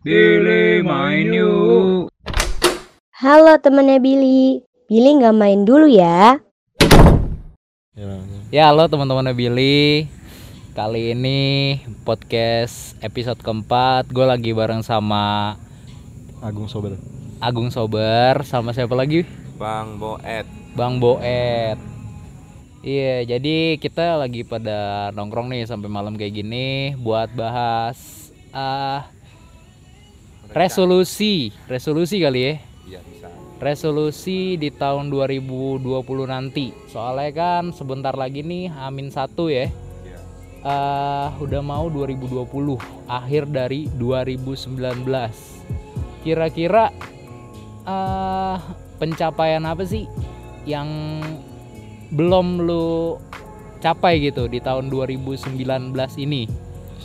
Billy main yuk. Halo temennya Billy. Billy nggak main dulu ya. Ya halo teman-teman Billy Kali ini podcast episode keempat Gue lagi bareng sama Agung Sober. Agung Sober Sama siapa lagi? Bang Boet Bang Boet Iya jadi kita lagi pada nongkrong nih sampai malam kayak gini Buat bahas ah Resolusi Resolusi kali ya Iya bisa resolusi di tahun 2020 nanti. Soalnya kan sebentar lagi nih Amin satu ya. Iya Eh udah mau 2020, akhir dari 2019. Kira-kira eh pencapaian apa sih yang belum lu capai gitu di tahun 2019 ini?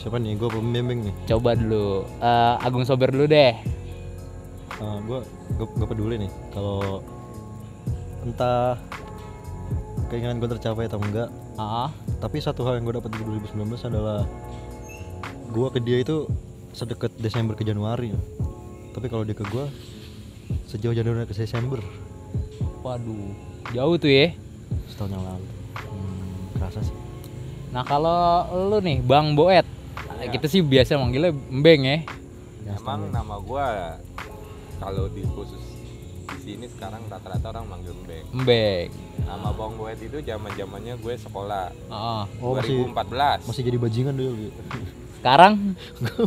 Siapa nih? Gue pembimbing nih. Coba dulu Eh, Agung Sober dulu deh. Uh, gue gak peduli nih kalau entah keinginan gue tercapai atau enggak. Ah, Tapi satu hal yang gue dapat di 2019 adalah gue ke dia itu sedekat Desember ke Januari. Tapi kalau dia ke gue sejauh Januari ke Desember waduh, jauh tuh ya. setahun yang lalu. Hmm, kerasa sih. Nah kalau lu nih Bang Boet, Ya. kita sih biasa manggilnya Mbeng ya. Ya, Emang nama gua kalau di khusus di sini sekarang rata-rata orang manggil Mbeng Mbeng. Nama Bang Boet itu zaman zamannya gue sekolah Heeh. Oh, masih 2014 masih jadi bajingan dulu. gitu. Sekarang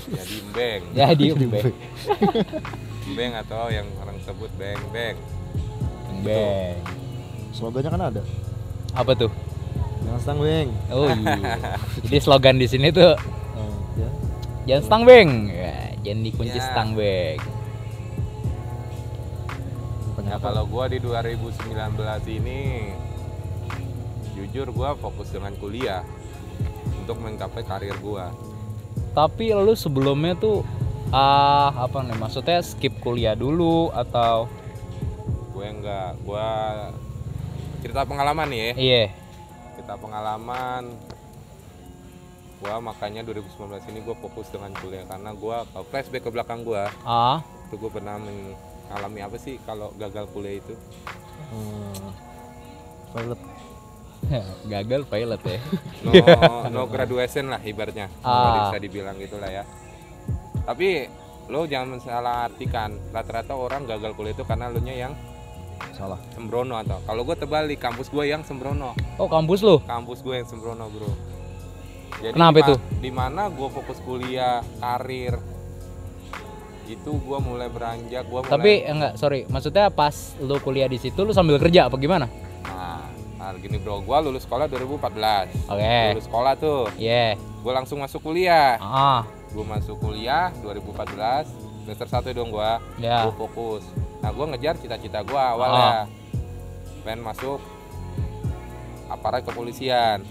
Jadi Mbeng jadi Mbeng. Mbeng atau yang orang sebut Beng Beng Mbeng. Slogannya kan ada. Apa tuh? Jangan stang beng. Oh iya. Jadi slogan di sini tuh Oh. Jangan stang beng. Ya, jangan dikunci Ya. stang beng. Nah apa? kalau gua di 2019 ini Jujur gua fokus dengan kuliah Untuk mencapai karir gua Tapi lu sebelumnya tuh ah apa nih maksudnya skip kuliah dulu atau Gue enggak Gua cerita pengalaman ya iya kita pengalaman gua makanya 2019 ini gua fokus dengan kuliah karena gua kalau flashback ke belakang gua. Ah. Itu gua pernah mengalami apa sih kalau gagal kuliah itu? Hmm, pilot. gagal pilot ya? No no graduation lah ibaratnya. Ah. bisa dibilang gitulah ya. Tapi lo jangan salah artikan rata-rata orang gagal kuliah itu karena lo nya yang Salah. sembrono atau kalau gua terbalik kampus gua yang sembrono. Oh kampus lu kampus gue yang sembrono bro jadi Kenapa itu? di mana gue fokus kuliah karir itu gue mulai beranjak gue mulai tapi enggak sorry. Maksudnya pas lu kuliah di situ lu sambil kerja apa gimana? Nah, nah gini bro. Gue lulus sekolah 2014 oke. Lulus sekolah tuh. Iya. Gue langsung masuk kuliah. Ah. Gue masuk kuliah 2014 semester satu dong gue ya gue fokus. Nah gue ngejar cita-cita gue awalnya. Ah. pengen masuk aparat kepolisian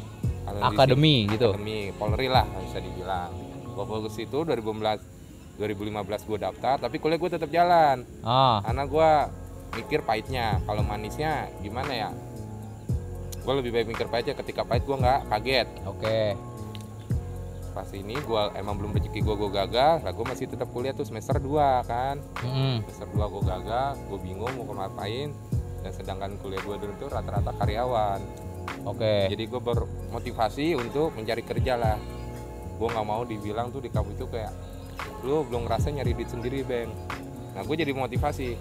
Akademi gitu. akademi Polri lah bisa dibilang. Gue fokus itu 2015 2015 gue daftar tapi kuliah gue tetap jalan. Ah. Karena gue mikir pahitnya. Kalau manisnya gimana ya? Gue lebih baik mikir pahitnya ketika pahit gue nggak kaget. Oke. Pas ini gue emang belum rezeki gue gue gagal lah gue masih tetap kuliah tuh semester 2 kan? Mm-mm. semester 2 gue gagal gue bingung mau ngapain dan sedangkan kuliah gue dulu tuh rata-rata karyawan oke. Jadi gue bermotivasi untuk mencari kerja lah. Gue nggak mau dibilang tuh di kampus itu kayak lu belum ngerasa nyari duit sendiri bang. Nah gue jadi motivasi.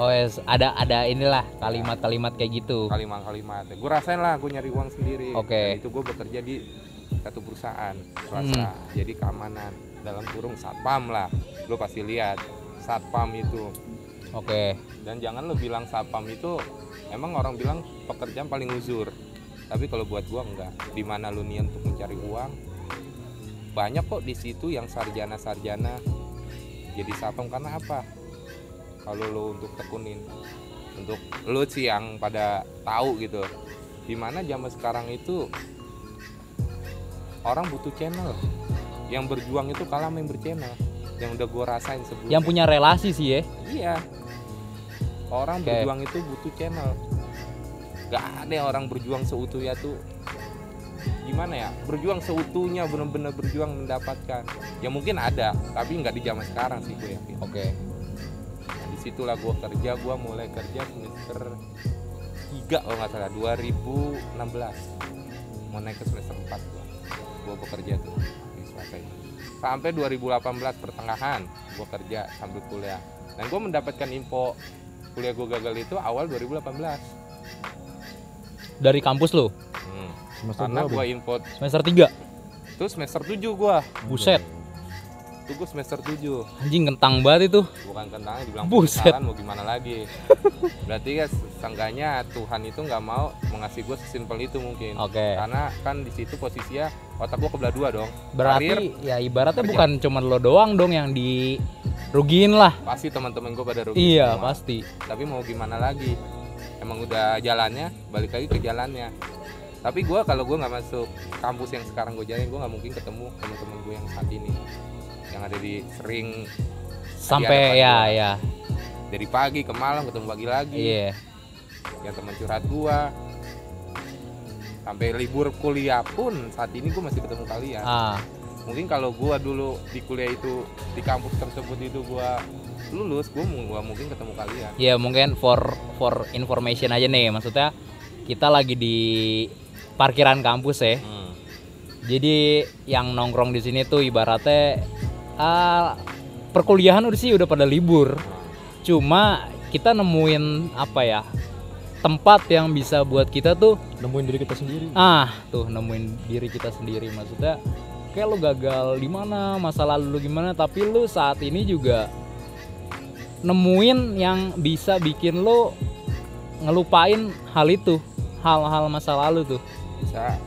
Oh yes. ada ada inilah kalimat-kalimat kayak gitu. Kalimat-kalimat. Gue rasain lah gue nyari uang sendiri. Oke. Dan itu gue bekerja di satu perusahaan swasta. Jadi keamanan. Dalam kurung satpam lah. Lu pasti lihat satpam itu. Oke. Dan jangan lu bilang satpam itu emang orang bilang pekerjaan paling uzur. Tapi kalau buat gua enggak. Di mana lu niat untuk mencari uang? Banyak kok di situ yang sarjana-sarjana jadi satpam. Karena apa? Kalau lu untuk tekunin untuk lu sih yang pada tahu gitu. Di mana zaman sekarang itu orang butuh channel. Yang berjuang itu kalah main berchannel. Yang udah gua rasain sebelumnya. Yang punya relasi sih ya. Iya. Orang Oke. berjuang itu butuh channel. Gak ada orang berjuang seutuhnya tuh gimana ya? Berjuang seutuhnya benar-benar berjuang mendapatkan. Ya mungkin ada tapi nggak di zaman sekarang sih gue yakin. Oke. Nah, di situlah gue kerja gue mulai kerja semester 3 kalau nggak salah 2016 mau naik ke semester 4 gue gue bekerja tuh di swasta itu sampai 2018 pertengahan gue kerja sambil kuliah. Dan gue mendapatkan info kuliah gue gagal itu awal 2018 dari kampus lu? Hmm. semester karena gue info semester 3 itu semester 7 gue buset. Itu gue semester 7 anjing kentang banget itu. Bukan kentangnya dibilang Buset. mau gimana lagi? Berarti kan seenggaknya Tuhan itu nggak mau mengasih gue sesimpel itu mungkin. Oke. Karena kan di situ posisinya otak gue kebelah dua dong. Berarti Karir, ya ibaratnya kerja. bukan cuma lo doang dong yang dirugiin lah. Pasti teman-teman gue pada rugi iya semua. pasti. Tapi mau gimana lagi? Emang udah jalannya balik lagi ke jalannya. Tapi gue kalau gue nggak masuk kampus yang sekarang gue jalin gue nggak mungkin ketemu teman-teman gue yang saat ini. Yang ada di sering sampai ya gua. ya. Dari pagi ke malam ketemu pagi lagi. Iya. Yang teman curhat gua. Sampai libur kuliah pun saat ini gua masih ketemu kalian. Ah mungkin kalau gua dulu di kuliah itu di kampus tersebut itu gua lulus gua gua mungkin ketemu kalian. Ya mungkin for for information aja nih. Maksudnya kita lagi di parkiran kampus ya. Jadi yang nongkrong di sini tuh ibaratnya ah, perkuliahan udah sih udah pada libur. Cuma kita nemuin apa ya tempat yang bisa buat kita tuh nemuin diri kita sendiri. Ah tuh nemuin diri kita sendiri. Maksudnya kayak lu gagal di mana masa lalu lu gimana tapi lu saat ini juga nemuin yang bisa bikin lu ngelupain hal itu hal-hal masa lalu tuh. Bisa.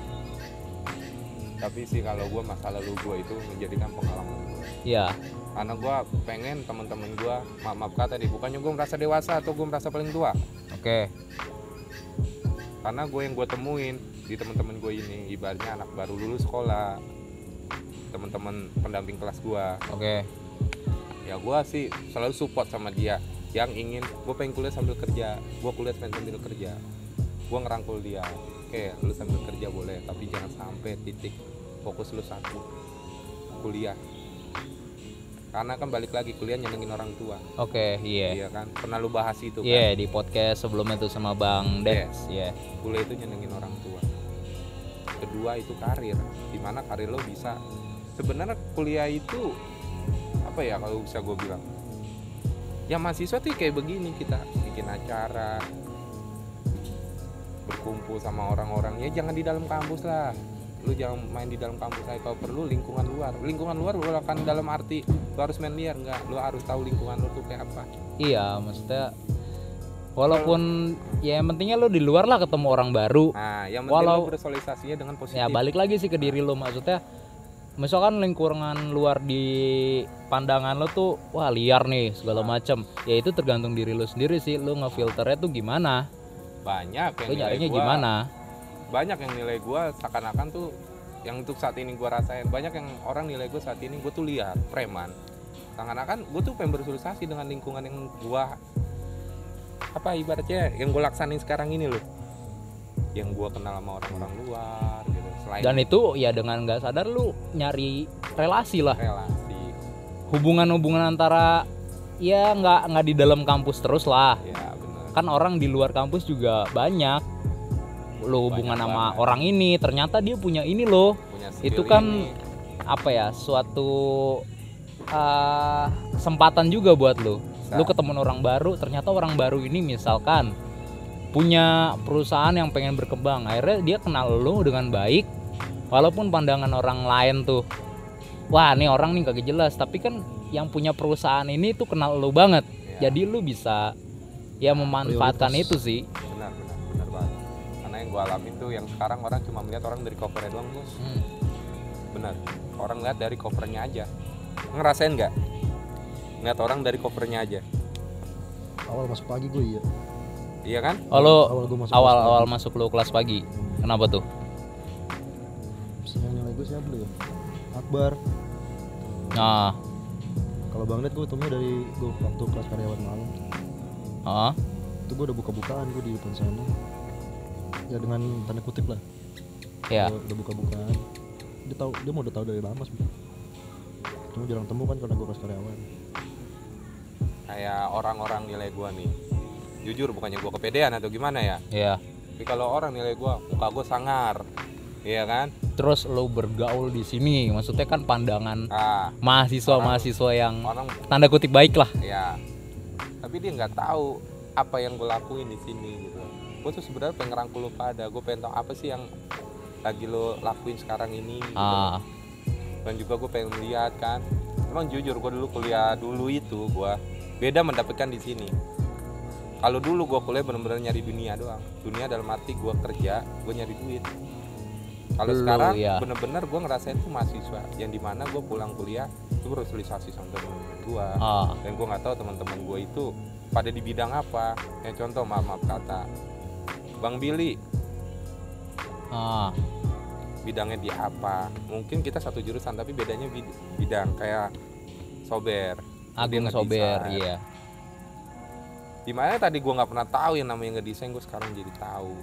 Tapi sih kalau gua masa lalu gua itu menjadikan pengalaman gua. Ya karena gua pengen teman-teman gua maaf maaf kata nih bukannya gua merasa dewasa atau gua merasa paling tua? Oke. Karena gue yang gue temuin di teman-teman gue ini ibaratnya anak baru lulus sekolah teman-teman pendamping kelas gue oke. Ya gue sih selalu support sama dia. Yang ingin gue pengen kuliah sambil kerja. Gue kuliah sambil kerja. Gue ngerangkul dia. Oke lu sambil kerja boleh tapi jangan sampai titik fokus lu satu. Kuliah. Karena kan balik lagi kuliah nyenengin orang tua. Oke iya. Iya kan? Pernah lu bahas itu kan? iya di podcast sebelumnya tuh sama bang Des iya. Kuliah itu nyenengin orang tua. Kedua itu karir. Di mana karir lo bisa sebenarnya kuliah itu apa ya kalau bisa gue bilang? Ya mahasiswa tuh kayak begini kita bikin acara berkumpul sama orang-orang. Ya jangan di dalam kampus lah. Lu jangan main di dalam kampus aja. Kalau perlu lingkungan luar. Lingkungan luar bukan dalam arti lu harus main liar enggak. Lu harus tahu lingkungan lu tuh kayak apa. Iya maksudnya walaupun ya yang pentingnya lu di luar lah ketemu orang baru. Nah yang penting Walau- lu bersosialisasinya dengan positif. Ya balik lagi sih ke diri lo maksudnya misalkan lingkungan luar di pandangan lo tuh wah liar nih segala macam ya itu tergantung diri lo sendiri sih. Lo ngefilternya tuh gimana? Banyak yang lo nilai nyarinya gua- gimana? Banyak yang nilai gue seakan-akan tuh yang untuk saat ini gue rasain. Banyak yang orang nilai gue saat ini gue tuh lihat preman. Seakan-akan gue tuh pengen bersosialisasi dengan lingkungan yang gue apa ibaratnya yang gue laksanin sekarang ini loh. Yang gue kenal sama orang-orang luar selain dan itu ya dengan nggak sadar lu nyari relasi lah. Relasi. Hubungan-hubungan antara ya nggak nggak di dalam kampus terus lah. Ya benar. Kan orang di luar kampus juga banyak. Lo hubungan Banyak sama banget. orang ini ternyata dia punya ini loh. Punya itu kan ini. apa ya suatu uh, kesempatan juga buat lo Bisa. lu ketemu orang baru ternyata orang baru ini misalkan punya perusahaan yang pengen berkembang. Akhirnya dia kenal lu dengan baik walaupun pandangan orang lain tuh wah nih orang nih kagak jelas. Tapi kan yang punya perusahaan ini tuh kenal lu banget. Ya, jadi lu bisa ya memanfaatkan Prioritas. itu sih. Benar benar benar banget. Karena yang gue alamin tuh yang sekarang orang cuma melihat orang dari covernya doang bos Hmm. benar. Orang lihat dari covernya aja. Ngerasain nggak? Ngeliat orang dari covernya aja. Awal masuk pagi gue iya iya kan? Oh lu awal gue masuk awal kelas awal pagi. masuk lu kelas pagi. Kenapa tuh? Yang nilai gue siapa dulu ya? Akbar. Nah. Kalau Bang Ded gue ketemu dari gue waktu kelas karyawan malam. Ah itu gue udah buka-bukaan gue di depan sana. Ya dengan tanda kutip lah. Iya. Udah buka-bukaan. Dia tahu dia mau udah tahu dari lama sih. Cuma jarang temu kan karena gue pas karyawan. Kayak orang-orang nilai gua nih jujur bukannya gua kepedean atau gimana ya? Iya. tapi kalau orang nilai gua muka gua sangar. Iya kan? Terus lo bergaul di sini, maksudnya kan pandangan ah. mahasiswa-mahasiswa yang orang tanda kutip baik lah. ya tapi dia nggak tahu apa yang gue lakuin di sini gitu. Gue tuh sebenarnya pengen ngerangkul lu pada. Gue pengen tahu apa sih yang lagi lo lakuin sekarang ini gitu. Ah, dan juga gue pengen lihat kan. Emang jujur gue dulu kuliah dulu itu gue beda mendapatkan di sini kalau dulu gue kuliah bener-bener nyari dunia doang. Dunia dalam arti gue kerja gue nyari duit. Kalau sekarang ya. bener-bener gue ngerasain tuh mahasiswa yang di mana gue pulang kuliah itu bersosialisasi sama temen gue ah, dan gue nggak tahu teman-teman gue itu pada di bidang apa. Kayak contoh maaf maaf kata. Bang Billy. Ah, bidangnya di apa? Mungkin kita satu jurusan tapi bedanya bid- bidang kayak sober. Agung. Sober, iya. Di mana tadi gue nggak pernah tahu yang namanya ngedesain gue sekarang jadi tahu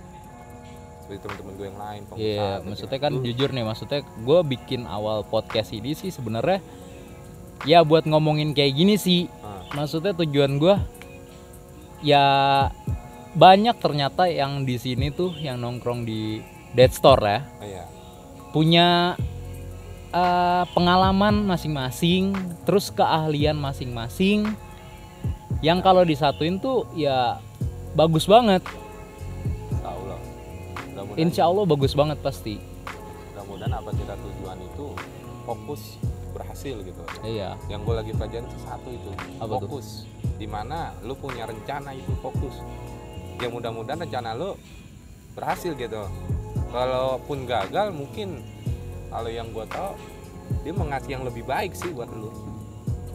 seperti teman-teman gue yang lain pengusaha Iya, atau maksudnya kan Lu- jujur nih, maksudnya gue bikin awal podcast ini sih sebenarnya ya buat ngomongin kayak gini sih. Ah. Maksudnya tujuan gue ya banyak ternyata yang di sini tuh yang nongkrong di Dead Store ya Oh, iya punya eh, pengalaman masing-masing, terus keahlian masing-masing. Yang kalau disatuin tuh ya bagus banget. Insya Allah mudah-mudahan Insya Allah bagus banget pasti. mudah-mudahan apa kita tujuan itu fokus berhasil gitu Iya. yang gue lagi pelajarin tuh satu itu Apa tuh? fokus di mana lu punya rencana itu fokus ya mudah-mudahan rencana lu berhasil gitu kalaupun gagal mungkin kalau yang gue tahu dia mau ngasih yang lebih baik sih buat lu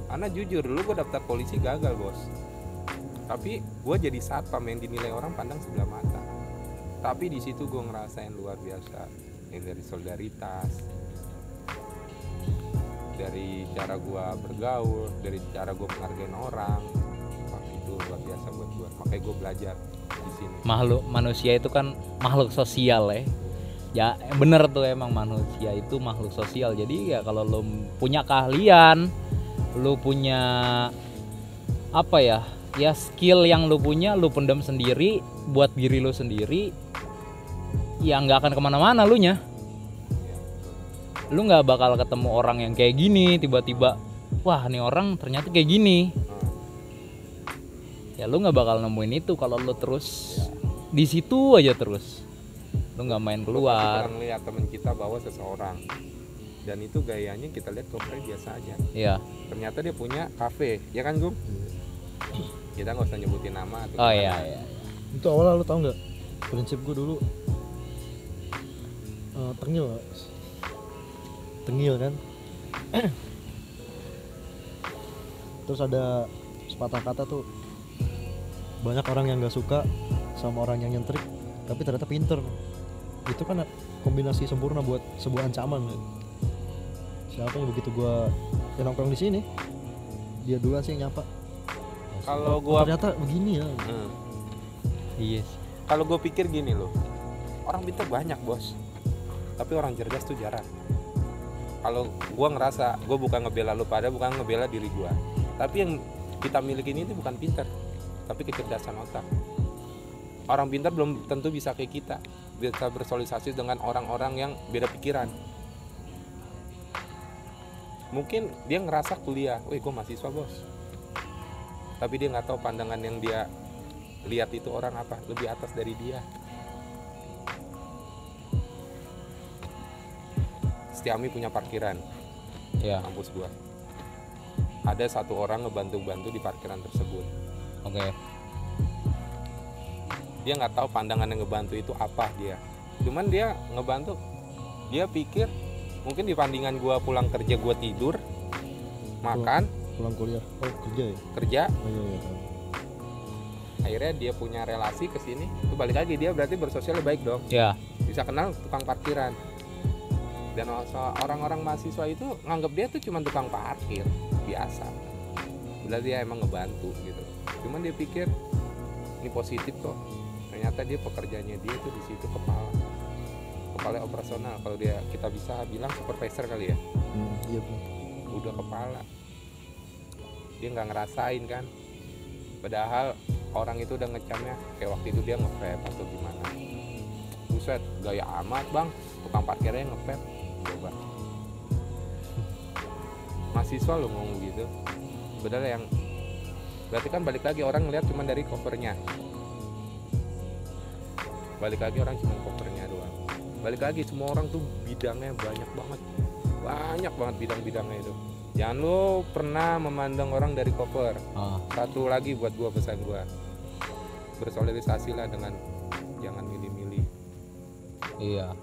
karena jujur dulu gue daftar polisi gagal bos. Tapi gue jadi satpam yang dinilai orang pandang sebelah mata. Tapi di situ gue ngerasain luar biasa. Yang dari solidaritas dari cara gua bergaul dari cara gua menghargai orang. Itu luar biasa buat gua. Makanya gua belajar di sini. Makhluk manusia itu kan makhluk sosial ya. Ya bener tuh emang manusia itu makhluk sosial. Jadi ya kalau lo punya keahlian lo punya apa ya ya skill yang lo punya lo pendam sendiri buat diri lo sendiri ya nggak akan ke mana-mana lu nya. Lu nggak bakal ketemu orang yang kayak gini tiba-tiba wah nih orang ternyata kayak gini. Ya lu nggak bakal nemuin itu kalau lu terus di situ aja terus. Lu nggak main keluar. Pernah lihat teman kita bawa seseorang dan itu gayanya kita lihat kayak biasa aja. Ya ternyata dia punya kafe ya kan gum kita nggak usah nyebutin nama atau oh iya iya. Itu awalnya lu tau nggak? Prinsip gue dulu eh, tengil tengil kan? Terus ada sepatah kata tuh banyak orang yang nggak suka sama orang yang nyentrik tapi ternyata pinter. Itu kan kombinasi sempurna buat sebuah ancaman kan. Siapa yang begitu gua yang nongkrong di sini? Dia duluan sih yang nyapa. Kalau Oh, gua ternyata begini ya. Hmm. iya sih. kalau gue pikir gini loh orang pintar banyak bos. Tapi orang cerdas tuh jarang. Kalau gue ngerasa gue bukan ngebela lu pada bukan ngebela diri gue tapi yang kita miliki ini bukan pintar tapi kecerdasan otak. Orang pintar belum tentu bisa kayak kita bisa bersosialisasi dengan orang-orang yang beda pikiran mungkin dia ngerasa kuliah, wih gue mahasiswa bos. Tapi dia nggak tahu pandangan yang dia lihat itu orang apa lebih atas dari dia. Setiami punya parkiran. Ya kampus gua. Ada satu orang ngebantu-bantu di parkiran tersebut. Oke. Dia nggak tahu pandangan yang ngebantu itu apa dia. Cuman dia ngebantu dia pikir mungkin di bandingan gua pulang kerja gua tidur makan. Pulang kuliah. Oh kerja ya? Kerja. Oh iya iya tahu. akhirnya dia punya relasi ke sini. Itu balik lagi dia berarti bersosial baik dong. Ya bisa kenal tukang parkiran. Dan orang-orang mahasiswa itu nganggap dia tuh cuma tukang parkir. Biasa. Berarti dia emang ngebantu gitu. Cuman dia pikir ini positif kok. Ternyata dia pekerjaannya dia tuh di situ kepala kepala operasional. Kalau dia kita bisa bilang supervisor kali ya. Hmm, iya udah kepala. Dia nggak ngerasain kan? Padahal orang itu udah ngecamnya kayak waktu itu dia ngepep atau gimana. Buset gaya amat bang. Tukang parkirnya ngepep coba. Mahasiswa lo ngomong gitu. Padahal yang berarti kan balik lagi orang ngeliat cuma dari covernya. Balik lagi orang cuma covernya doang balik lagi semua orang tuh bidangnya banyak banget. Banyak banget bidang-bidangnya itu. Jangan lo pernah memandang orang dari cover. Ah, satu lagi buat gua pesan gua. Bersolidarisasi lah dengan jangan milih-milih. Iya.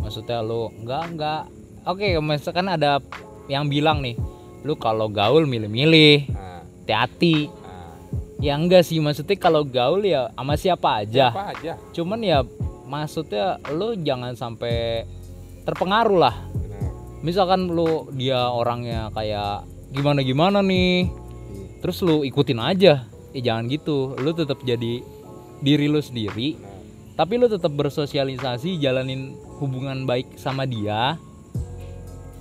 Maksudnya lu nggak nggak oke misalkan ada yang bilang nih lu kalau gaul milih-milih nah, hati-hati. Nah ya enggak sih maksudnya kalau gaul ya sama siapa aja. Apa aja. Cuman ya maksudnya lu jangan sampai terpengaruh lah. Misalkan lu dia orangnya kayak gimana gimana nih terus lu ikutin aja. Ya jangan gitu. Lu tetap jadi diri lu sendiri. Tapi lu tetap bersosialisasi jalanin hubungan baik sama dia.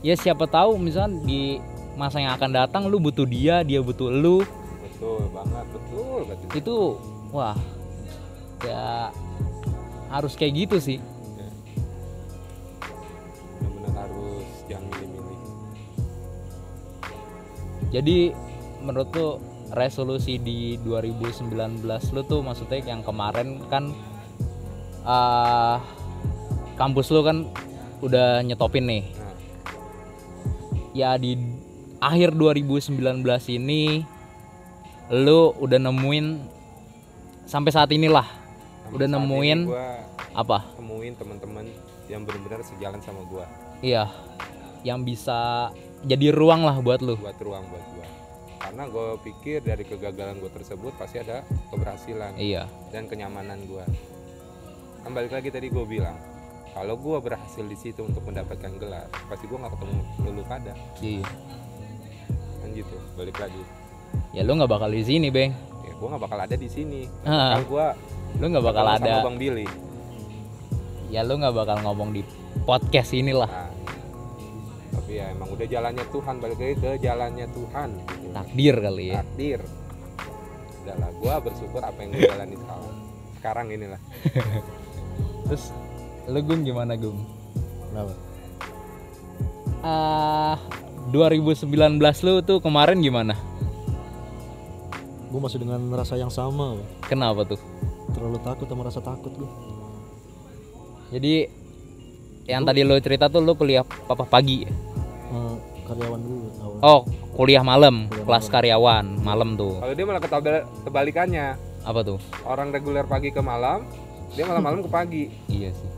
Ya siapa tahu misalkan di masa yang akan datang lu butuh dia dia butuh lu. Betul banget betul betul. Itu wah ya harus kayak gitu sih. Benar-benar harus jangan milih-milih jadi menurut lu resolusi di 2019 lu tuh maksudnya yang kemarin kan ah kampus lu kan udah nyetopin nih. Nah. Ya di akhir 2019 ini lu udah nemuin sampai saat inilah Udah nemuin? gua apa? Temuin teman-teman yang benar-benar sejalan sama gua. Iya. Yang bisa jadi ruang lah buat lu. Buat ruang buat gua. Karena gue pikir dari kegagalan gue tersebut pasti ada keberhasilan iya. dan kenyamanan gua. Kan balik lagi tadi gue bilang kalau gua berhasil di situ untuk mendapatkan gelar pasti gua nggak ketemu lulu kada iya. Kan gitu balik lagi. Ya lu nggak bakal di sini beng. Ya gua nggak bakal ada di sini. Ah. kan gua lu nggak bakal ketemu ada. Sama bang Billy. Ya lu nggak bakal ngomong di podcast inilah. Nah, tapi ya emang udah jalannya Tuhan balik lagi ke jalannya Tuhan. Gitu. takdir kali ya. Takdir. Udahlah gua bersyukur apa yang gue jalani sekarang. Sekarang inilah. Terus lu gung gimana gung? Kenapa? Ah 2019 lu tuh kemarin gimana? Gue masih dengan rasa yang sama kenapa tuh terlalu takut sama rasa takut gue jadi yang tadi lo cerita tuh lo kuliah papa pagi? Eh, karyawan dulu awal oh kuliah malam Kuliah kelas malam. karyawan malam tuh. Kalau dia malah kebalikannya. Apa tuh? Orang reguler pagi ke malam dia malah malam ke pagi. Iya sih.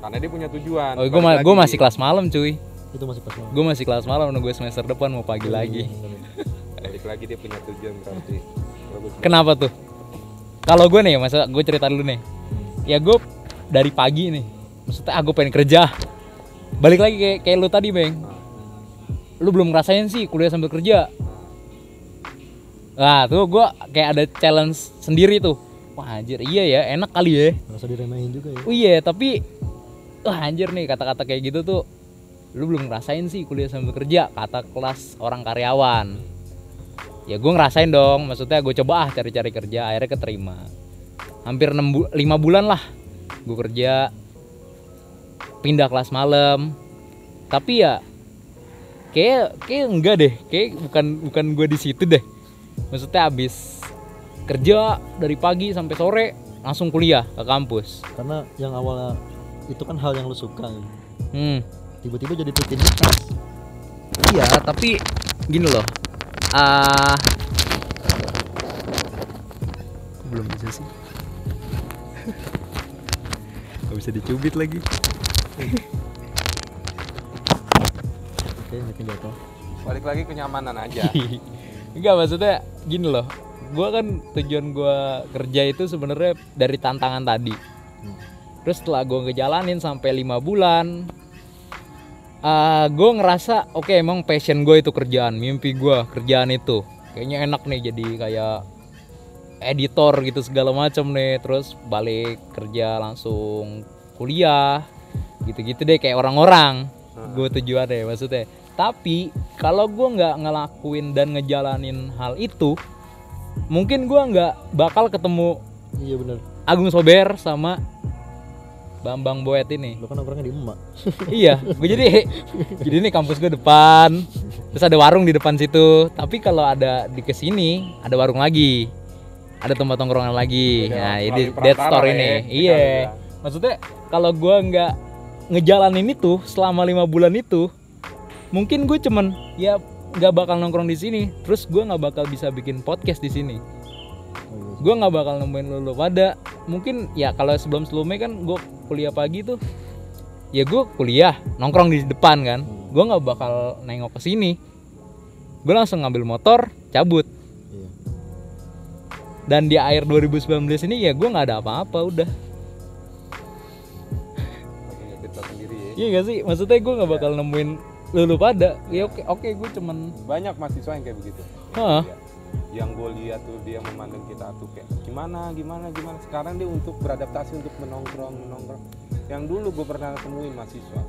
Karena dia punya tujuan oh gue Balik gue masih kelas malam cuy. Itu masih pas banget gue masih kelas malam nunggu semester depan mau pagi lagi. balik lagi dia punya tujuan berarti. Kenapa tuh kalau gue nih masa gue cerita dulu nih. Ya gue dari pagi nih maksudnya aku pengen kerja. Balik lagi kayak kayak lu tadi beng. Lu belum ngerasain sih kuliah sambil kerja. Nah tuh gue kayak ada challenge sendiri tuh. Wah anjir iya ya enak kali ya. Rasa diremehin juga ya. Oh iya tapi Wah anjir nih kata-kata kayak gitu tuh Lu belum ngerasain sih kuliah sambil kerja Kata kelas orang karyawan Ya gue ngerasain dong. Maksudnya gue coba ah cari-cari kerja Akhirnya keterima. Hampir 6 bu 5 bulan lah Gue kerja. Pindah kelas malam. Tapi ya Kayak, kayak enggak deh. Kayak bukan bukan gue di situ deh. Maksudnya abis kerja dari pagi sampai sore langsung kuliah ke kampus. karena yang awalnya itu kan hal yang lu suka Hmm. tiba-tiba jadi rutinitas Iya, tapi gini loh. Ah belum bisa sih. Gak bisa dicubit lagi. oke mungkin jatuh balik lagi kenyamanan aja Enggak maksudnya gini loh. Gua kan tujuan gua kerja itu sebenarnya dari tantangan tadi. Terus setelah gua ngejalanin sampai lima bulan, ah gue ngerasa oke emang passion gue itu kerjaan, mimpi gua kerjaan itu. Kayaknya enak nih jadi kayak editor gitu segala macam nih. Terus balik kerja langsung kuliah gitu-gitu deh kayak orang-orang gue tujuannya maksudnya tapi kalau gue nggak ngelakuin dan ngejalanin hal itu mungkin gue nggak bakal ketemu iya bener Agung Sober sama Bambang Boet ini. Lo kan orangnya di emak. Iya gue jadi jadi ini kampus gue depan. Terus ada warung di depan situ. Tapi kalau ada di ke sini ada warung lagi. Ada tempat tongkrongan lagi. Beda nah melalui ini perantara dead store ya, ini. iya. maksudnya kalau gue nggak ngejalanin itu selama lima bulan itu mungkin gue cuman ya nggak bakal nongkrong di sini. Terus gue nggak bakal bisa bikin podcast di sini. iya. Gue nggak bakal nemuin lulu pada. Mungkin ya kalau sebelum sebelumnya kan gue kuliah pagi tuh ya gue kuliah nongkrong di depan kan. Gue nggak bakal nengok ke sini. Gue langsung ngambil motor cabut. Iya. Dan di akhir 2019 ini ya gue nggak ada apa-apa udah. Sendiri ya. Iya gak sih? Maksudnya gue nggak bakal nemuin lulu pada. Ya oke oke gue cuman banyak mahasiswa yang kayak begitu? Iya. Yang gue lihat tuh dia memandang kita tuh kayak gimana gimana gimana? Sekarang dia untuk beradaptasi untuk menongkrong menongkrong. Yang dulu gue pernah temuin mahasiswa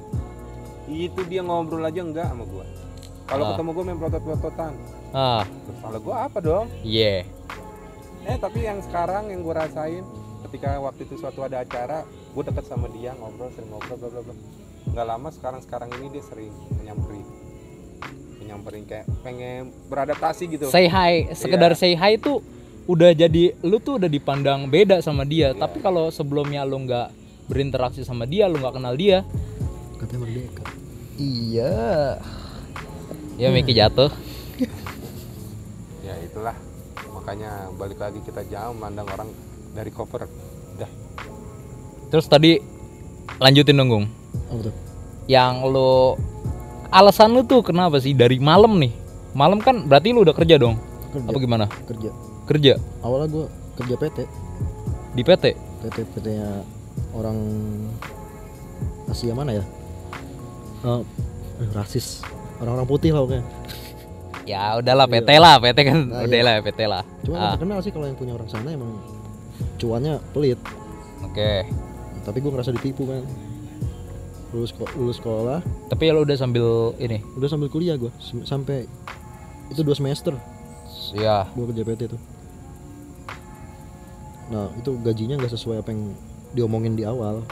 itu dia ngobrol aja enggak sama gue kalau Ah. ketemu gue main protot-prototan. Ah. Terus salah gue apa dong? Iya. Eh tapi yang sekarang yang gue rasain ketika waktu itu suatu ada acara gue deket sama dia ngobrol sering ngobrol bla bla bla. Nggak lama sekarang sekarang ini dia sering menyamperin menyamperin kayak pengen beradaptasi gitu. Say hi sekedar Iya. say hi itu udah jadi lu tuh udah dipandang beda sama dia. Iya. tapi kalau sebelumnya lu nggak berinteraksi sama dia lu nggak kenal dia. Katanya merdeka. Iya. ya Miki jatuh. Ya itulah. Makanya balik lagi kita jauh memandang orang dari cover. Udah terus tadi lanjutin dong Gung. Tuh? Yang lu alasan lu tuh kenapa sih? Dari malam nih. Malam kan berarti lu udah kerja dong? Kerja. Apa gimana? Kerja. Kerja? Awalnya gue kerja PT di PT PT PT nya orang Asia mana ya? Eh, rasis. Orang-orang putih lah pokoknya. Ya udahlah Iya. PT lah PT kan. Nah, udah iya. lah PT lah. Cuma Ah, terkenal sih kalau yang punya orang sana emang cuannya pelit. Oke. Tapi gue ngerasa ditipu kan lulus lulus sekolah. Tapi lu udah sambil ini? Udah sambil kuliah gue sampai itu dua semester. Ya gue kerja PT tuh. Nah itu gajinya nggak sesuai apa yang diomongin di awal.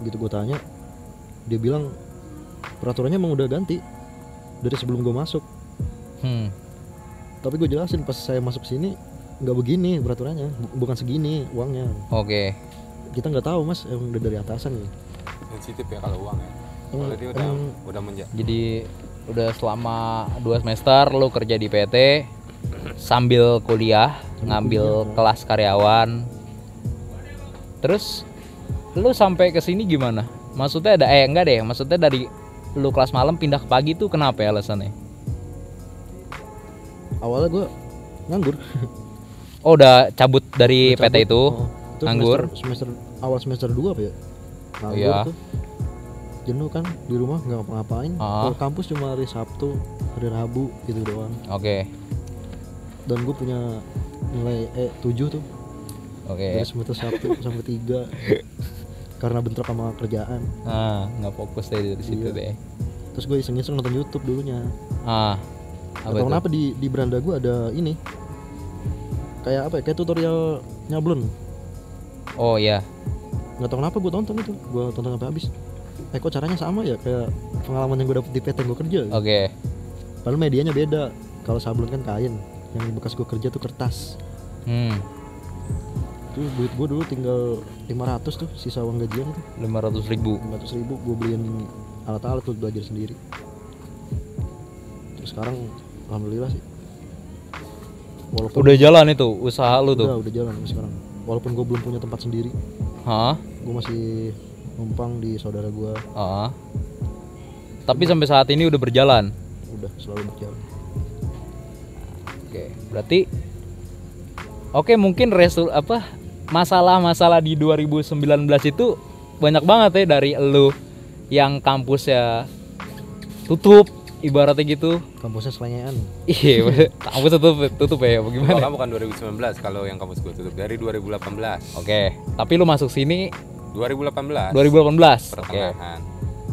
Gitu gue tanya dia bilang peraturannya emang udah ganti dari sebelum gue masuk. Hmm. tapi gue jelasin pas saya masuk sini nggak begini peraturannya bu- bukan segini uangnya. Oke. Kita nggak tahu mas emang udah dari atasan nih sensitif ya kalau uang ya. Kalau dia udah emang- udah menja jadi udah selama dua semester lu kerja di PT sambil kuliah ngambil kuliah. kelas karyawan. Terus lu sampai ke sini gimana? Maksudnya ada eh enggak deh maksudnya dari lu kelas malam pindah ke pagi tuh kenapa ya alasannya? Awalnya gue nganggur. Oh udah cabut dari Udah PT cabut. itu? Oh, itu nganggur. semester, semester awal semester 2 apa ya nganggur Iya. tuh. Jenuh kan di rumah nggak ngapa-ngapain. Ah. kalau kampus cuma hari Sabtu hari Rabu gitu doang. Oke. Dan gue punya nilai E 7 tuh. Oke. Dari semester Sabtu sampai 3 karena bentrok sama kerjaan. Ah nggak fokus deh dari situ Iya. deh. Terus gue iseng-iseng nonton YouTube dulunya. Ah. Apa tau itu? kenapa di di beranda gue ada ini. Kayak apa ya? Kayak tutorial nyablon oh ya nggak tau kenapa gue tonton itu. Gue tonton sampai habis. Eh kok caranya sama ya? Kayak pengalaman yang gue dapet di PT yang gue kerja. Oke. Padahal medianya beda. Kalau sablon kan kain. Yang bekas gue kerja tuh kertas. Hmm. Tuh duit gue dulu tinggal 500 tuh sisa uang gajian itu lima ratus ribu. 500 ribu gue beliin alat-alat tuh belajar sendiri. Terus sekarang alhamdulillah sih. Walaupun udah jalan itu usaha lu tuh? Udah, udah jalan sekarang. Walaupun gue belum punya tempat sendiri Hah? gue masih numpang di saudara gue Ah. Tapi sampai saat ini udah berjalan. udah selalu berjalan Oke, berarti Oke, mungkin resul apa masalah-masalah di 2019 itu banyak banget ya dari elu yang kampusnya tutup ibaratnya gitu. kampusnya selengean Iya, kampus tutup tutup ya kalau bagaimana? kamu kan 2019 kalau yang kampus gue tutup dari 2018 Oke, tapi lu masuk sini 2018 2018 oke. Pertengahan.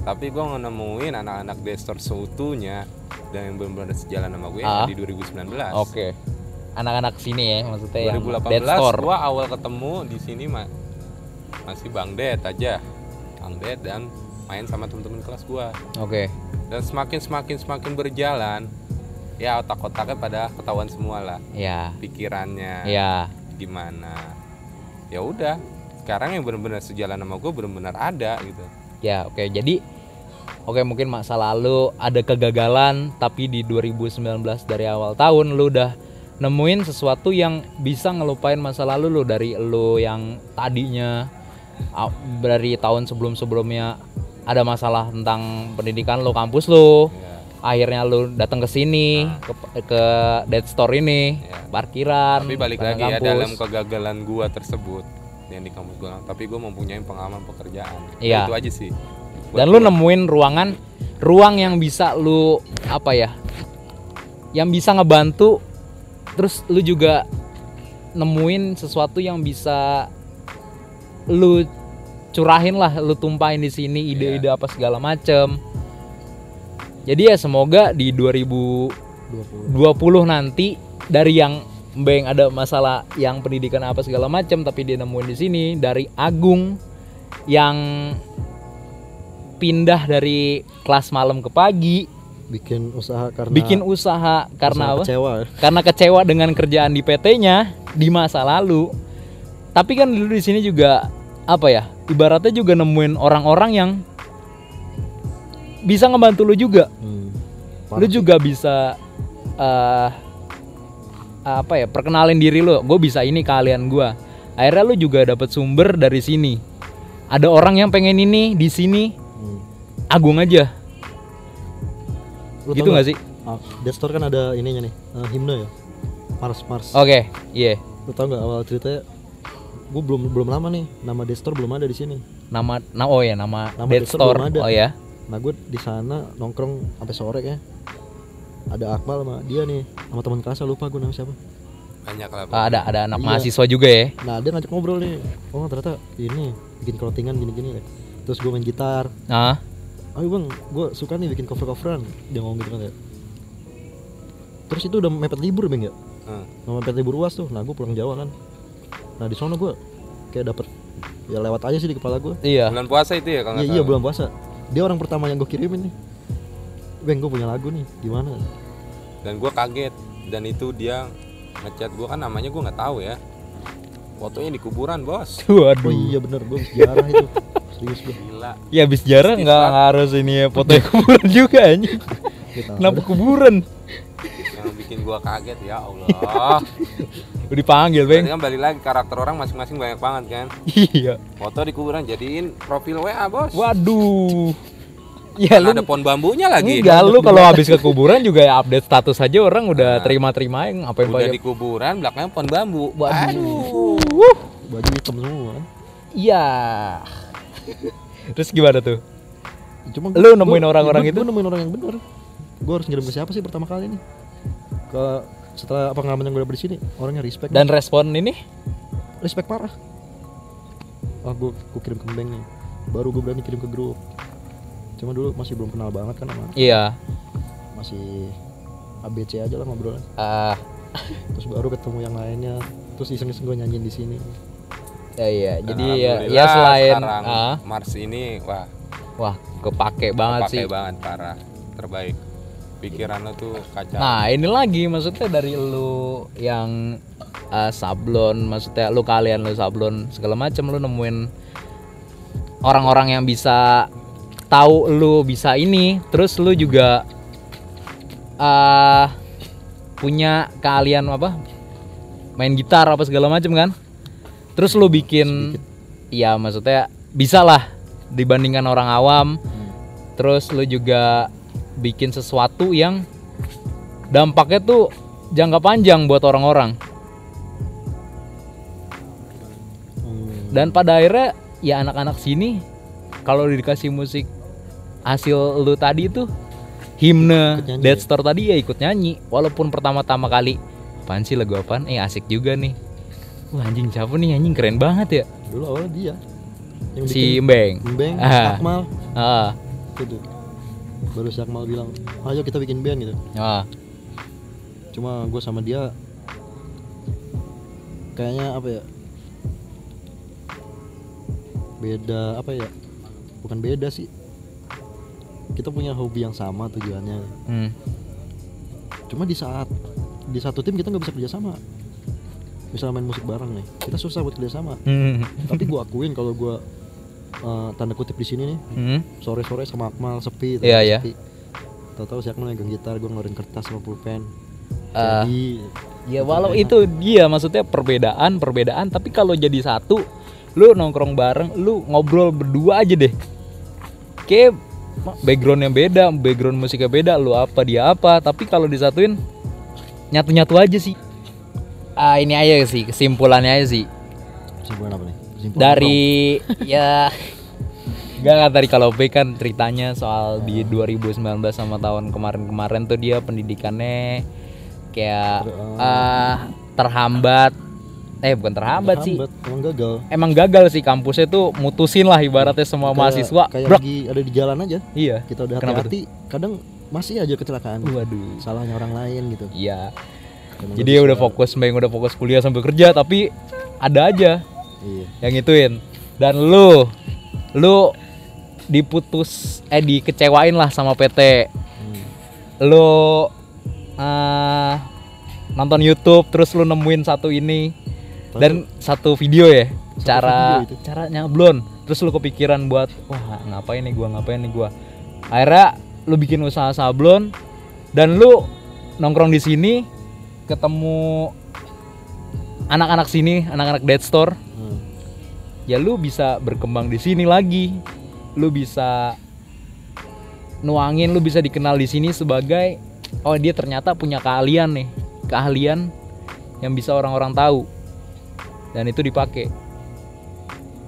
Tapi gue nemuin anak-anak Destor seutuhnya dan yang benar-benar sejalan sama gue Ah. di 2019 oke. Anak-anak sini ya maksudnya yang 2018 Dead Store. gua awal ketemu di sini ma- masih Bang Ded aja. Bang Ded dan main sama temen-temen kelas gua. Oke dan semakin semakin semakin berjalan ya otak-otaknya pada ketahuan semua lah. Ya. Pikirannya. Ya. Gimana. Ya udah sekarang yang benar-benar sejalan sama gue benar-benar ada gitu. Ya, oke. Jadi oke mungkin masa lalu ada kegagalan tapi di 2019 dari awal tahun lu udah nemuin sesuatu yang bisa ngelupain masa lalu lu. Dari lu yang tadinya ah, dari tahun sebelum-sebelumnya ada masalah tentang pendidikan lu kampus lu. ya, Akhirnya lu datang ke sini ke, ke Dead Store ini, Ya. parkiran. tapi balik lagi ya dalam kegagalan gua tersebut yang di kampus gua tapi gue mempunyai pengalaman pekerjaan Iya. itu aja sih dan lu nemuin ruangan ruang yang bisa lu apa ya yang bisa ngebantu terus lu juga nemuin sesuatu yang bisa lu curahin lah lu tumpahin di sini ide-ide apa segala macem jadi ya semoga di 2020 20 nanti dari yang Mbeng ada masalah yang pendidikan apa segala macam tapi dia nemuin di sini dari Agung yang pindah dari kelas malam ke pagi bikin usaha karena bikin usaha karena usaha apa? kecewa. Karena kecewa dengan kerjaan di PT-nya di masa lalu. Tapi kan dulu di sini juga apa ya? Ibaratnya juga nemuin orang-orang yang bisa ngebantu lu juga. Hmm. lu juga bisa eh apa ya perkenalin diri lu gue bisa ini kalian gua akhirnya lu juga dapat sumber dari sini ada orang yang pengen ini di sini Hmm. agung aja Lu gitu nggak sih Ah, Death Store kan ada ininya nih, eh, himne ya. Mars Mars. oke iya Lu tau nggak awal ceritanya? Gue belum belum lama nih, nama Death Store belum ada di sini. nama nah oh ya nama, Nama Store belum ada. oh ya Nah gue di sana nongkrong sampai sore ya. Ada Akmal sama dia nih, sama teman kelasnya lupa gue namanya siapa. banyak lah Ah, ada ada anak Iya. mahasiswa juga ya Nah dia ngajak ngobrol nih. Oh ternyata ini bikin clothingan gini-gini ya. Terus gue main gitar. ah Ayo bang, gue suka nih bikin cover-coveran. Dia ngomong gitu kan ya. Terus itu udah mepet libur bang ya. Hmm. Mau mepet libur uas tuh. Nah gue pulang Jawa kan. Nah di sana gue kayak dapet ya lewat aja sih di kepala gue. iya bulan puasa itu ya kalau nggak Iya iya bulan puasa. Dia orang pertama yang gue kirimin nih. Bang gue punya lagu nih. Gimana? dan gue kaget dan itu dia ngechat gue kan namanya gue nggak tahu ya fotonya di kuburan bos waduh Oh iya bener gue sejarah itu. Serius gue. gila ya habis jarang nggak harus ini ya foto kuburan juga anjing kenapa kuburan yang bikin gue kaget ya Allah udah dipanggil Berarti kan balik lagi karakter orang masing-masing banyak banget kan iya foto di kuburan jadiin profil WA bos Waduh. Ya lu ada pohon bambunya lagi enggak lu kalau habis ke kuburan juga ya update status aja orang udah terima-terima yang ngapain udah di kuburan belakangnya pohon bambu Waduh. aduh baju hitam semua. Iya. Terus gimana tuh? Cuma Lu nemuin orang-orang itu? Gue nemuin orang yang bener. Gue harus ngirim ke siapa sih pertama kali nih? Ke setelah pengalaman yang gue dapet di sini, orangnya respect. Dan respon ini? respect parah. Ah gue gue kirim ke Beng nih. Baru gue berani kirim ke grup. Cuma dulu masih belum kenal banget kan sama Iya. masih ABC aja lah ngobrolnya. Ah, Terus baru ketemu yang lainnya. Terus iseng-iseng gue nyanyiin di sini. ya iya. Dan Jadi ya, ya selain sekarang ah, Mars ini wah wah, kepake banget pakai sih. banget parah terbaik pikiran lo tuh kacau Nah, ini lagi maksudnya dari lu yang uh, sablon, maksudnya lu kalian lu sablon segala macam lu nemuin orang-orang yang bisa tahu lu bisa ini, terus lu juga uh, punya keahlian apa? Main gitar apa segala macam kan? Terus lu bikin ya maksudnya bisa lah dibandingkan orang awam. Terus lu juga bikin sesuatu yang dampaknya tuh jangka panjang buat orang-orang. Hmm, Dan pada akhirnya ya anak-anak sini kalau dikasih musik hasil lu tadi itu himne Dead ya? Store tadi ya ikut nyanyi. Walaupun pertama-tama kali apaan sih lagu apaan? Eh asik juga nih. Wah anjing siapa nih? Anjing keren banget ya. Dulu awalnya dia. yang si Mbeng. Mbeng, Ah. Akmal. Ah. Gitu baru si Akmal bilang ayo kita bikin band gitu. Ah. Cuma gue sama dia kayaknya apa ya beda apa ya bukan beda sih. Kita punya hobi yang sama tujuannya. Hmm. cuma di saat di satu tim kita nggak bisa kerja sama. Misalnya main musik bareng nih kita susah buat kerja sama. Hmm. tapi gue akuin kalau gue eh, tanda kutip di sini nih Hmm. sore-sore sama Akmal sepi Iya, iya. sepi. tahu-tahu si Akmal megang gitar gue ngeluarin kertas sama pulpen Ah. jadi Ya walau itu dia maksudnya perbedaan perbedaan tapi kalau jadi satu lu nongkrong bareng lu ngobrol berdua aja deh. Kayak backgroundnya beda, background musiknya beda, lu apa dia apa, tapi kalau disatuin nyatu-nyatu aja sih. Ah ini aja sih kesimpulannya aja sih kesimpulan apa nih dari ya Gak kan tadi kalau B kan ceritanya soal di 2019 sama tahun kemarin-kemarin tuh dia pendidikannya kayak ah, terhambat. Eh bukan terhambat sih. Hambat, emang gagal. Emang gagal sih kampusnya tuh mutusin lah ibaratnya semua Kayak- mahasiswa. kayak Brak. lagi ada di jalan aja. Iya. Kita udah Kenapa hati-hati kadang masih aja kecelakaan. Waduh. Salahnya orang lain gitu. Iya. Emang jadi ya udah fokus Mbak udah fokus kuliah sambil kerja tapi ada aja iya. Yang ituin. Dan lu lu diputus eh dikecewain lah sama PT Hmm. lu eh, nonton YouTube terus lu nemuin satu ini. Tapi dan satu video ya Satu cara video itu. cara nyablon terus lu kepikiran buat wah ngapain nih gua ngapain nih gua? Akhirnya lu bikin usaha sablon dan lu nongkrong di sini ketemu anak-anak sini anak-anak dead store. hmm. Ya lu bisa berkembang di sini lagi. Lu bisa nuangin lu bisa dikenal di sini sebagai oh dia ternyata punya keahlian nih. Keahlian yang bisa orang-orang tahu. Dan itu dipakai.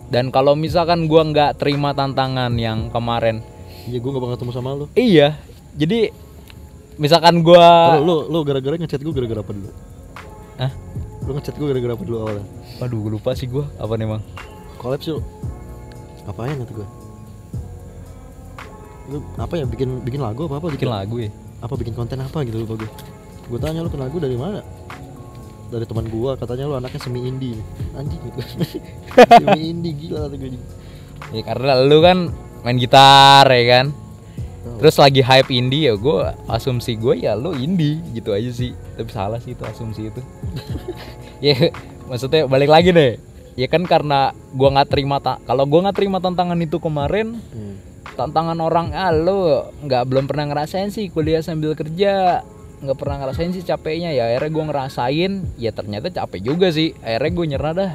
Dan kalau misalkan gua nggak terima tantangan yang kemarin. Iya gue gak bakal ketemu sama lu. Iya. Jadi misalkan gua lu lu gara-gara ngechat gue gara-gara apa dulu? Hah? lu ngechat gue gara-gara apa dulu awalnya? Waduh gua lupa sih gua. Apa nih bang kolaps yuk. Ngapain nanti gue lu apa ya bikin bikin lagu apa apa? Bikin lagu ya apa bikin konten apa gitu lupa gue gue tanya lu kenal gue dari mana? Dari teman gua katanya lu anaknya semi indie anjing. Gitu semi indie gila kata gue ya karena lu kan main gitar ya kan? Tahu. terus lagi hype indie ya gue asumsi gue ya lu indie gitu aja sih. Tapi salah sih itu asumsi itu. Ya maksudnya balik lagi deh ya kan karena gua nggak terima ta kalau gua nggak terima tantangan itu kemarin Hmm. tantangan orang ah lu nggak belum pernah ngerasain sih kuliah sambil kerja. Nggak pernah ngerasain sih capeknya. Ya akhirnya gue ngerasain ya ternyata capek juga sih. Akhirnya gue nyerah dah.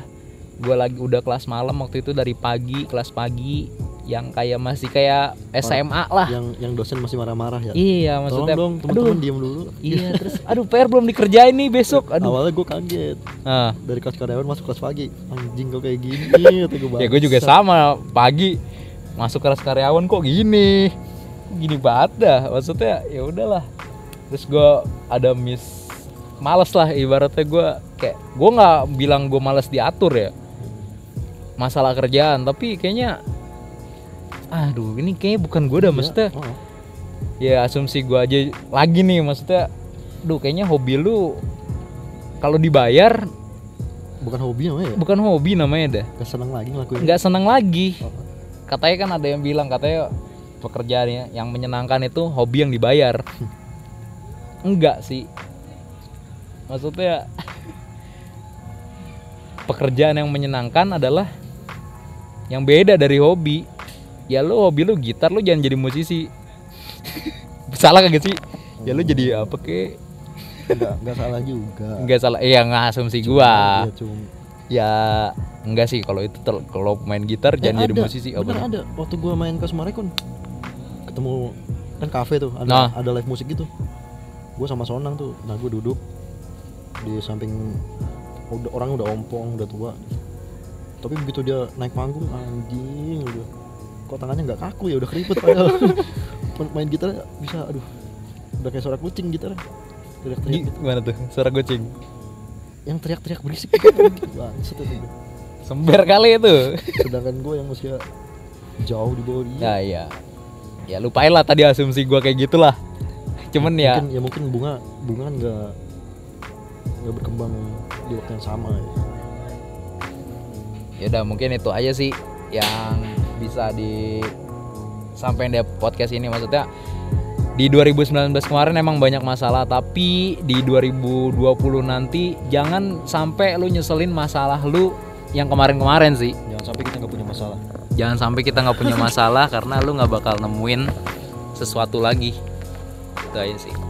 Gue lagi udah kelas malam waktu itu dari pagi kelas pagi yang kayak masih kayak SMA lah. yang yang dosen masih marah-marah ya? Iya tolong maksudnya dong aduh. teman-teman diem dulu. Iya terus aduh PR belum dikerjain nih besok aduh. awalnya gue kaget. Nah, dari kelas karyawan masuk kelas pagi anjing kok kayak gini gue ya gue juga sama pagi masuk kelas karyawan kok gini? Gini banget dah maksudnya ya udahlah. Terus gue ada miss males lah ibaratnya gue kayak gue nggak bilang gue males diatur ya masalah kerjaan tapi kayaknya aduh ini kayaknya bukan gue dah maksudnya oh, ya asumsi gue aja lagi nih maksudnya duh kayaknya hobi lu kalau dibayar bukan hobi namanya ya? bukan hobi namanya dah. Gak seneng lagi ngelakuin nggak seneng lagi. Oh. katanya kan ada yang bilang katanya pekerjaannya yang menyenangkan itu hobi yang dibayar. Enggak sih. Maksudnya pekerjaan yang menyenangkan adalah yang beda dari hobi ya lu hobi lu gitar lu jangan jadi musisi. Salah kagak sih? Ya lu jadi apa ke? Nggak nggak salah juga. Enggak salah iya nggak asumsi gua. cuma. Ya enggak sih kalau itu kalau main gitar Eh, jangan jadi ada, musisi oh, bener ada. Waktu gua main ke Sumarekon ketemu kan kafe tuh ada Nah. ada live musik gitu. Gua sama Sonang tuh nah gua duduk di samping udah orang udah ompong udah tua. Tapi begitu dia naik panggung anjing udah kok tangannya nggak kaku ya udah keriput padahal. Main- gitar bisa aduh udah kayak suara kucing gitar teriak-teriak Gi- gitu. gimana tuh? Suara kucing? Yang teriak-teriak berisik. Gitu bangsat itu. Sember kali itu. Sedangkan gue yang masih jauh di bawah dia. Ya iya ya lupain lah tadi asumsi gua kayak gitulah. Cuman ya mungkin ya mungkin bunga bunga kan nggak nggak berkembang di waktu yang sama ya. ya udah mungkin itu aja sih yang bisa di sampai di podcast ini. Maksudnya di 2019 kemarin emang banyak masalah tapi di 2020 nanti jangan sampai lu nyeselin masalah lu yang kemarin-kemarin sih. Jangan sampai kita nggak punya masalah. Jangan sampai kita nggak punya masalah karena lu nggak bakal nemuin sesuatu lagi. Itu aja sih